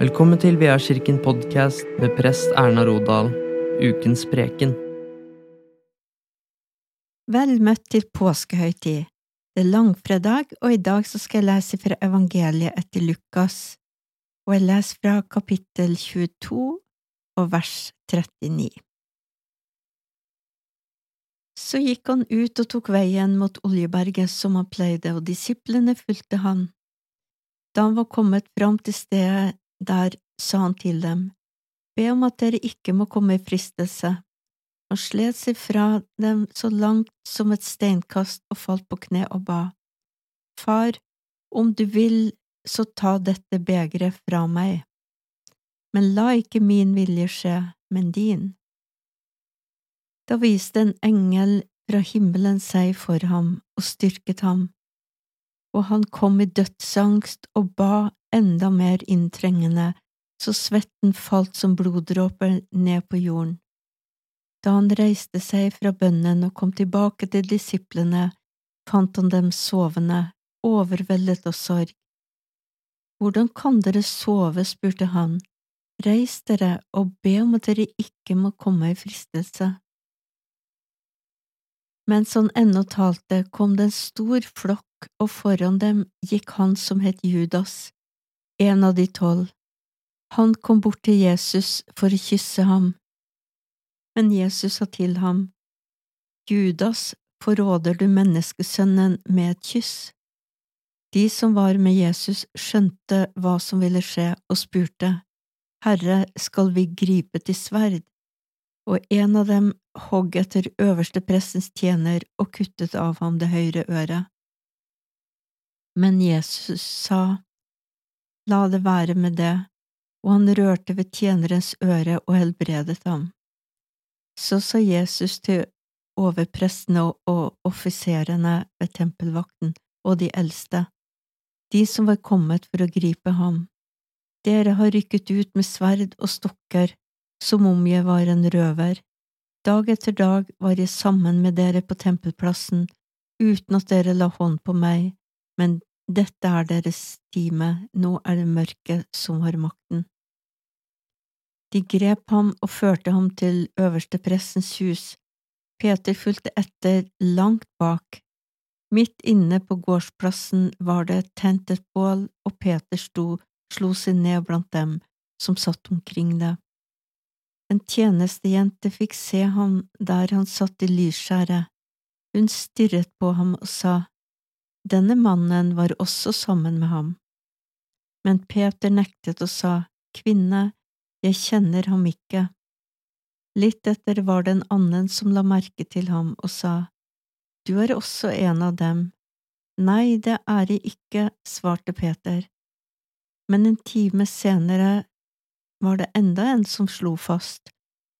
Velkommen til Veakirken podkast med prest Erna Rodal, ukens preken. Vel møtt til påskehøytid. Det er langfredag, og i dag skal jeg lese fra evangeliet etter Lukas, og jeg leser fra kapittel 22 og vers 39. Så gikk han ut og tok veien mot Oljeberget som han pleide, og disiplene fulgte han. Da han var kommet fram til stedet der, sa han til dem, Be om at dere ikke må komme i fristelse. Han slet seg fra dem så langt som et steinkast og falt på kne og ba, Far, om du vil, så ta dette begeret fra meg, men la ikke min vilje skje, men din. Da viste en engel fra himmelen seg for ham og styrket ham, og han kom i dødsangst og ba enda mer inntrengende, så svetten falt som bloddråper ned på jorden. Da han reiste seg fra bønnen og kom tilbake til disiplene, fant han dem sovende, overveldet av sorg. Hvordan kan dere sove, spurte han, reis dere og be om at dere ikke må komme i fristelse. Mens han ennå talte, kom det en stor flokk, og foran dem gikk han som het Judas, en av de tolv. Han kom bort til Jesus for å kysse ham. Men Jesus sa til ham, Judas, forråder du menneskesønnen med et kyss? De som var med Jesus, skjønte hva som ville skje, og spurte, Herre, skal vi gripe til sverd? Og en av dem hogg etter øverste prestens tjener og kuttet av ham det høyre øret. Men Jesus sa, La det være med det, og han rørte ved tjenerens øre og helbredet ham. Så sa Jesus til overprestene og offiserene ved tempelvakten og de eldste, de som var kommet for å gripe ham, dere har rykket ut med sverd og stokker som om jeg var en røver. Dag etter dag var jeg sammen med dere på tempelplassen uten at dere la hånd på meg, men dette er deres time, nå er det mørket som har makten. De grep ham og førte ham til øversteprestens hus. Peter fulgte etter langt bak. Midt inne på gårdsplassen var det tent et bål, og Peter sto, slo seg ned blant dem som satt omkring det. En tjenestejente fikk se ham der han satt i lysskjæret. Hun stirret på ham og sa, Denne mannen var også sammen med ham. Men Peter nektet og sa, Kvinne, jeg kjenner ham ikke. Litt etter var det en annen som la merke til ham og sa, Du er også en av dem. Nei, det er jeg ikke, svarte Peter. Men en time senere var det enda en som slo fast,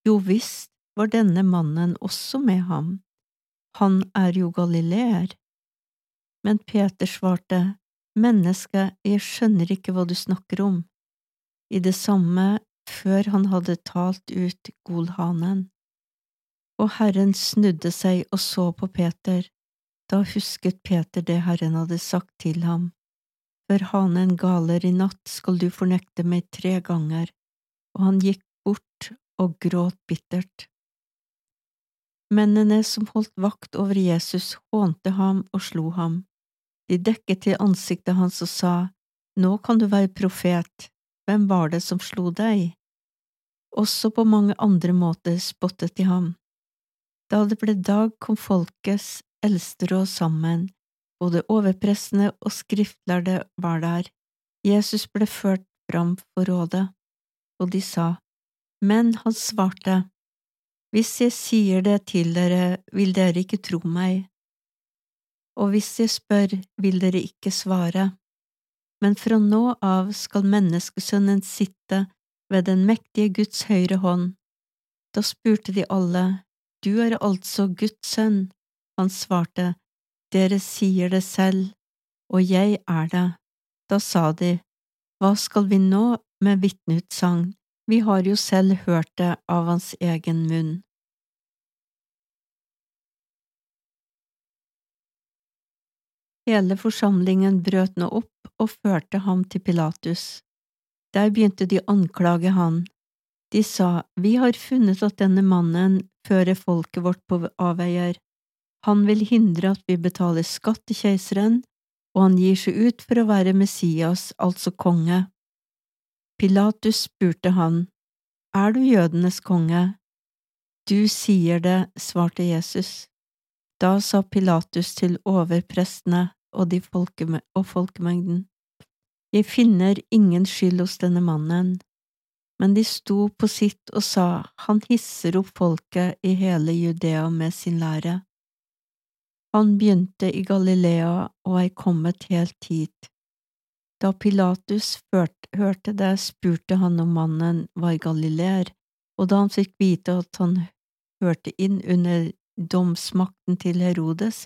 jo visst var denne mannen også med ham, han er jo galileer. Men Peter svarte, Menneske, jeg skjønner ikke hva du snakker om. I det samme før han hadde talt ut Golhanen. Og Herren snudde seg og så på Peter. Da husket Peter det Herren hadde sagt til ham. Før hanen galer i natt skal du fornekte meg tre ganger og han gikk bort og gråt bittert. Mennene som holdt vakt over Jesus, hånte ham og slo ham. De dekket til ansiktet hans og sa, Nå kan du være profet, hvem var det som slo deg? Også på mange andre måter spottet de ham. Da det ble dag, kom folkets eldsteråd sammen, både overprestene og skriftlærde var der. Jesus ble ført fram for rådet og de sa, Men han svarte, Hvis jeg sier det til dere, vil dere ikke tro meg, og hvis jeg spør, vil dere ikke svare, men fra nå av skal menneskesønnen sitte ved den mektige Guds høyre hånd. Da spurte de alle, Du er altså Guds sønn? Han svarte, Dere sier det selv, og jeg er det. Da sa de, Hva skal vi nå med vitneutsagn, vi har jo selv hørt det av hans egen munn. Hele forsamlingen brøt nå opp og førte ham til Pilatus. Der begynte de å anklage han. De sa, Vi har funnet at denne mannen fører folket vårt på avveier. Han vil hindre at vi betaler skatt til keiseren, og han gir seg ut for å være Messias, altså konge. Pilatus spurte han, Er du jødenes konge? Du sier det, svarte Jesus. Da sa Pilatus til overprestene og, folkeme og folkemengden, Jeg finner ingen skyld hos denne mannen. Men de sto på sitt og sa, Han hisser opp folket i hele Judea med sin lære. Han begynte i Galilea og er kommet helt hit. Da Pilatus hørte det, spurte han om mannen var galileer, og da han fikk vite at han hørte inn under domsmakten til Herodes,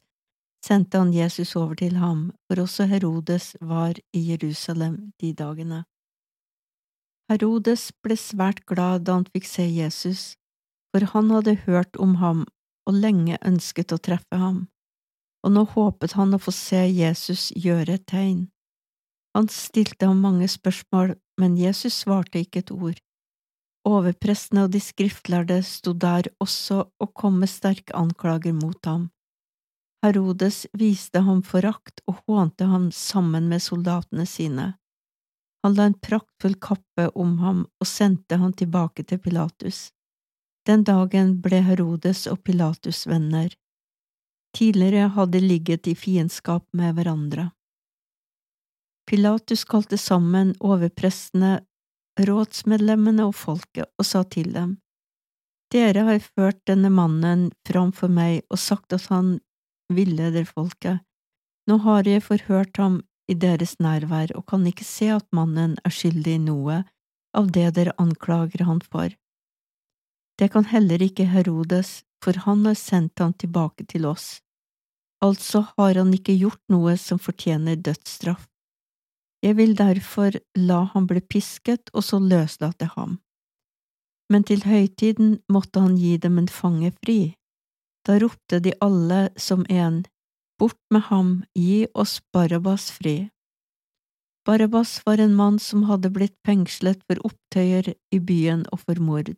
sendte han Jesus over til ham, for også Herodes var i Jerusalem de dagene. Herodes ble svært glad da han fikk se Jesus, for han hadde hørt om ham og lenge ønsket å treffe ham og nå håpet han å få se Jesus gjøre et tegn. Han stilte ham mange spørsmål, men Jesus svarte ikke et ord. Overprestene og de skriftlærde sto der også og kom med sterke anklager mot ham. Herodes viste ham forakt og hånte ham sammen med soldatene sine. Han la en praktfull kappe om ham og sendte ham tilbake til Pilatus. Den dagen ble Herodes og Pilatus venner. Tidligere hadde ligget i fiendskap med hverandre. Pilatus kalte sammen overprestene, rådsmedlemmene og folket og sa til dem, Dere har ført denne mannen fram for meg og sagt at han villeder folket. Nå har jeg forhørt ham i deres nærvær og kan ikke se at mannen er skyldig i noe av det dere anklager han for. Det kan heller ikke Herodes, for han har sendt ham tilbake til oss. Altså har han ikke gjort noe som fortjener dødsstraff. Jeg vil derfor la ham bli pisket og så løslate ham. Men til høytiden måtte han gi dem en fange fri. Da ropte de alle som en, Bort med ham, gi oss Barabas fri. Barabas var en mann som hadde blitt fengslet for opptøyer i byen og for mord.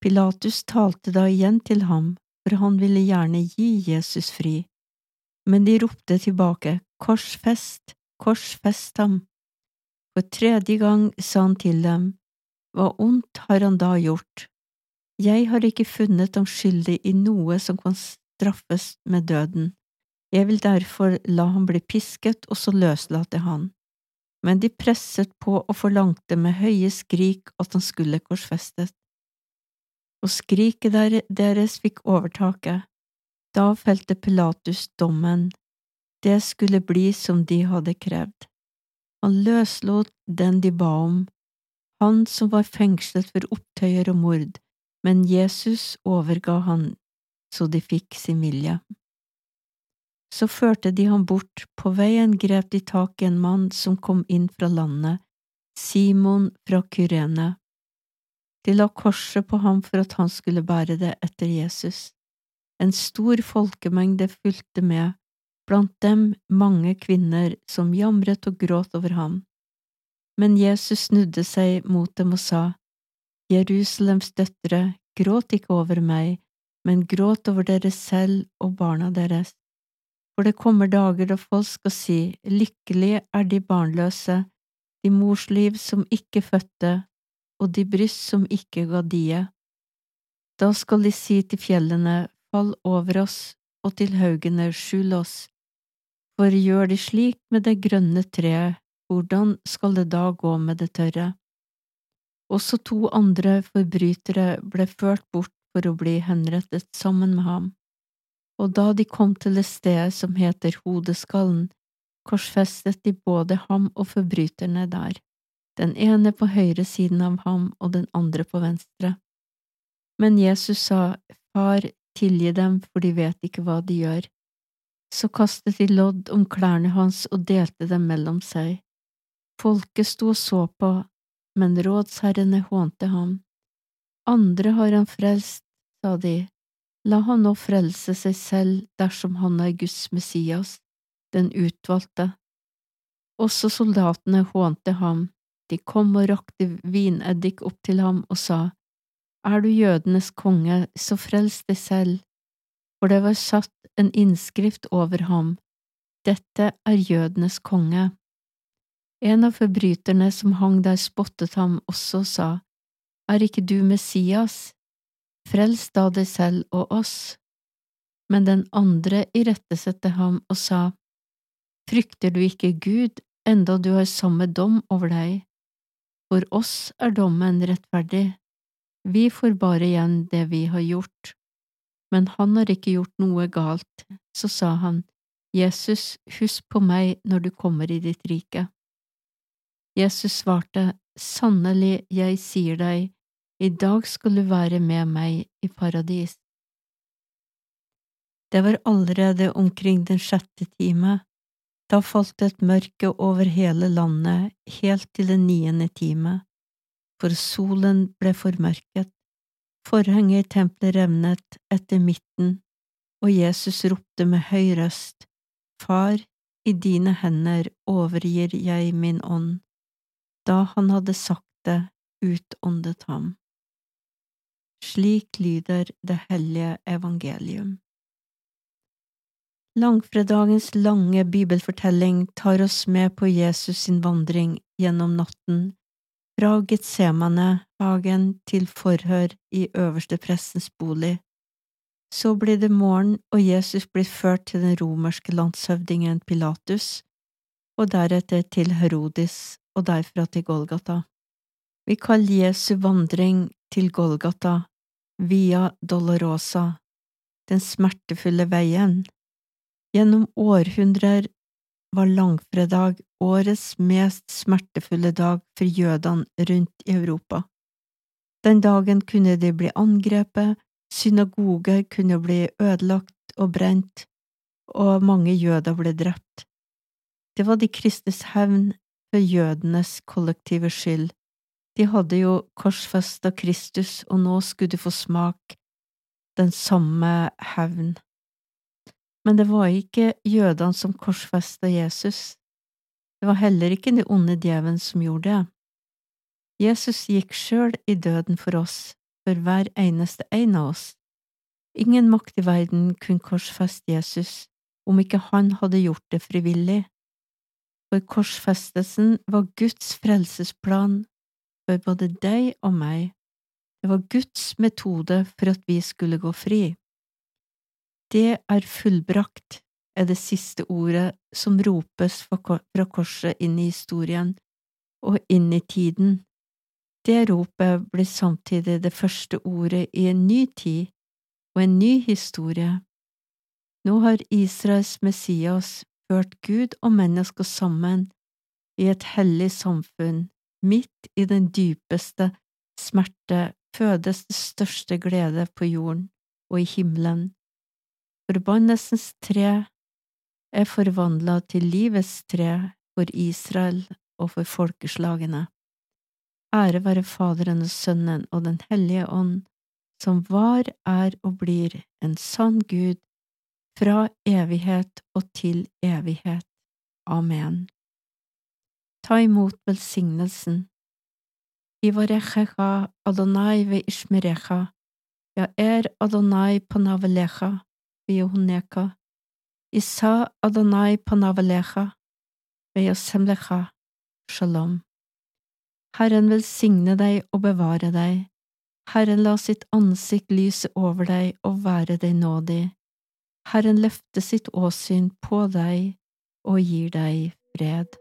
Pilatus talte da igjen til ham, for han ville gjerne gi Jesus fri men de ropte tilbake, Korsfest, korsfest ham. For tredje gang sa han til dem, Hva ondt har han da gjort? Jeg har ikke funnet ham skyldig i noe som kan straffes med døden. Jeg vil derfor la ham bli pisket og så løslate han. Men de presset på og forlangte med høye skrik at han skulle korsfestet. Og skriket deres fikk overtaket, da felte Pilatus dommen, det skulle bli som de hadde krevd. Han løslot den de ba om, han som var fengslet for opptøyer og mord, men Jesus overga han så de fikk sin vilje. Så førte de ham bort, på veien grep de tak i en mann som kom inn fra landet, Simon fra Kyrene. De la korset på ham for at han skulle bære det etter Jesus. En stor folkemengde fulgte med, blant dem mange kvinner som jamret og gråt over ham. Men Jesus snudde seg mot dem og sa, Jerusalems døtre, gråt ikke over meg, men gråt over dere selv og barna deres. For det kommer dager da folk skal si, Lykkelig er de barnløse, de morsliv som ikke fødte, og de bryst som ikke ga die. Da skal de si til fjellene, fall over oss, og til haugene skjul oss. For gjør de slik med det grønne treet, hvordan skal det da gå med det tørre? Også to andre forbrytere ble ført bort for å bli henrettet sammen med ham, og da de kom til det stedet som heter Hodeskallen, korsfestet de både ham og forbryterne der, den ene på høyre siden av ham og den andre på venstre. Men Jesus sa, Far, tilgi dem, for de vet ikke hva de gjør. Så kastet de lodd om klærne hans og delte dem mellom seg. Folket sto og så på, men rådsherrene hånte ham. Andre har han frelst, sa de, la han nå frelse seg selv dersom han er Guds Messias, den utvalgte. Også soldatene hånte ham, De kom og rakte vineddik opp til ham og sa, Er du jødenes konge, så frels deg selv, for det var satt en innskrift over ham, Dette er jødenes konge. En av forbryterne som hang der, spottet ham også og sa, Er ikke du Messias? Frels da deg selv og oss. Men den andre irettesette ham og sa, Frykter du ikke Gud, enda du har samme dom over deg? For oss er dommen rettferdig, vi får bare igjen det vi har gjort. Men han har ikke gjort noe galt, så sa han, Jesus, husk på meg når du kommer i ditt rike. Jesus svarte, Sannelig, jeg sier deg, i dag skal du være med meg i paradis. Det var allerede omkring den sjette time. Da falt et mørke over hele landet helt til den niende time, for solen ble formørket, forhenget i tempelet revnet etter midten, og Jesus ropte med høy røst, Far, i dine hender overgir jeg min ånd. Da han hadde sagt det, utåndet ham. Slik lyder det hellige evangelium. Langfredagens lange bibelfortelling tar oss med på Jesus sin vandring gjennom natten, fra Getsemanehagen til forhør i øverste prestens bolig. Så blir det morgen, og Jesus blir ført til den romerske landshøvdingen Pilatus, og deretter til Herodis og derfra til Golgata. Vi kaller Jesu vandring til Golgata Via Dolorosa, den smertefulle veien. Gjennom århundrer var langfredag årets mest smertefulle dag for jødene rundt i Europa. Den dagen kunne de bli angrepet, synagoger kunne bli ødelagt og brent, og mange jøder ble drept. Det var de kristnes hevn for jødenes kollektive skyld. De hadde jo korsfesta Kristus, og nå skulle de få smak den samme hevn. Men det var ikke jødene som korsfesta Jesus. Det var heller ikke den onde djevelen som gjorde det. Jesus gikk sjøl i døden for oss, for hver eneste en av oss. Ingen makt i verden kunne korsfeste Jesus om ikke han hadde gjort det frivillig. For korsfestelsen var Guds frelsesplan for både deg og meg. Det var Guds metode for at vi skulle gå fri. Det er fullbrakt, er det siste ordet som ropes fra korset inn i historien og inn i tiden. Det ropet blir samtidig det første ordet i en ny tid og en ny historie. Nå har Israels Messias ført Gud og mennesker sammen i et hellig samfunn, midt i den dypeste smerte fødes det største glede på jorden og i himmelen. Forbannelsens tre er forvandla til livets tre for Israel og for folkeslagene. Ære være Faderen og Sønnen og Den hellige ånd, som var, er og blir en sann Gud, fra evighet og til evighet. Amen. Ta imot velsignelsen. Ivarechecha Adonai ve ja er Adonai panavelecha v'yohuneka, Isa Adonai panavalecha, ve'yosemlecha, shalom. Herren velsigne deg og bevare deg. Herren la sitt ansikt lyse over deg og være deg nådig. Herren løfte sitt åsyn på deg og gir deg fred.